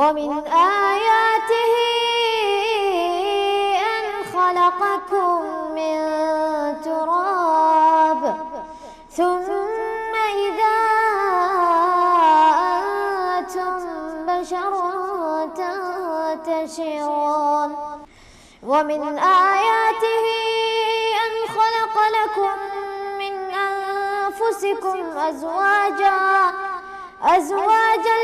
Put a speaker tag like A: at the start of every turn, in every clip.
A: ومن آياته أن خلقكم من تراب. ثم إذا أنتم بشر تنتشرون. ومن آياته أن خلق لكم من أنفسكم أزواجا. أزواجا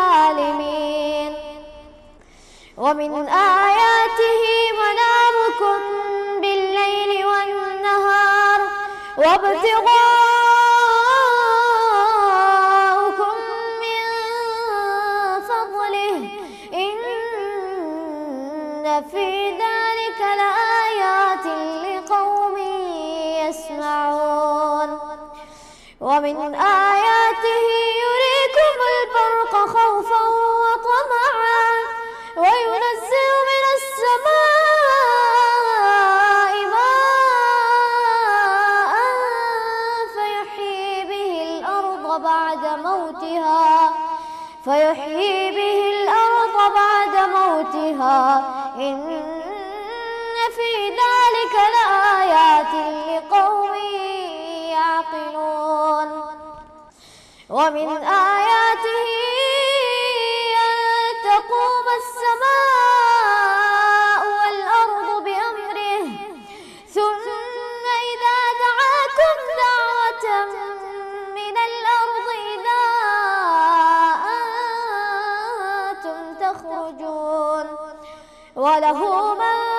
A: ومن آياته منامكم بالليل والنهار وابتغاؤكم من فضله. إن في ذلك لآيات لقوم يسمعون. ومن آياته بعد موتها فيحيي به الأرض بعد موتها. إن في ذلك لآيات لقوم يعقلون. ومن آياته تخرجون وله ما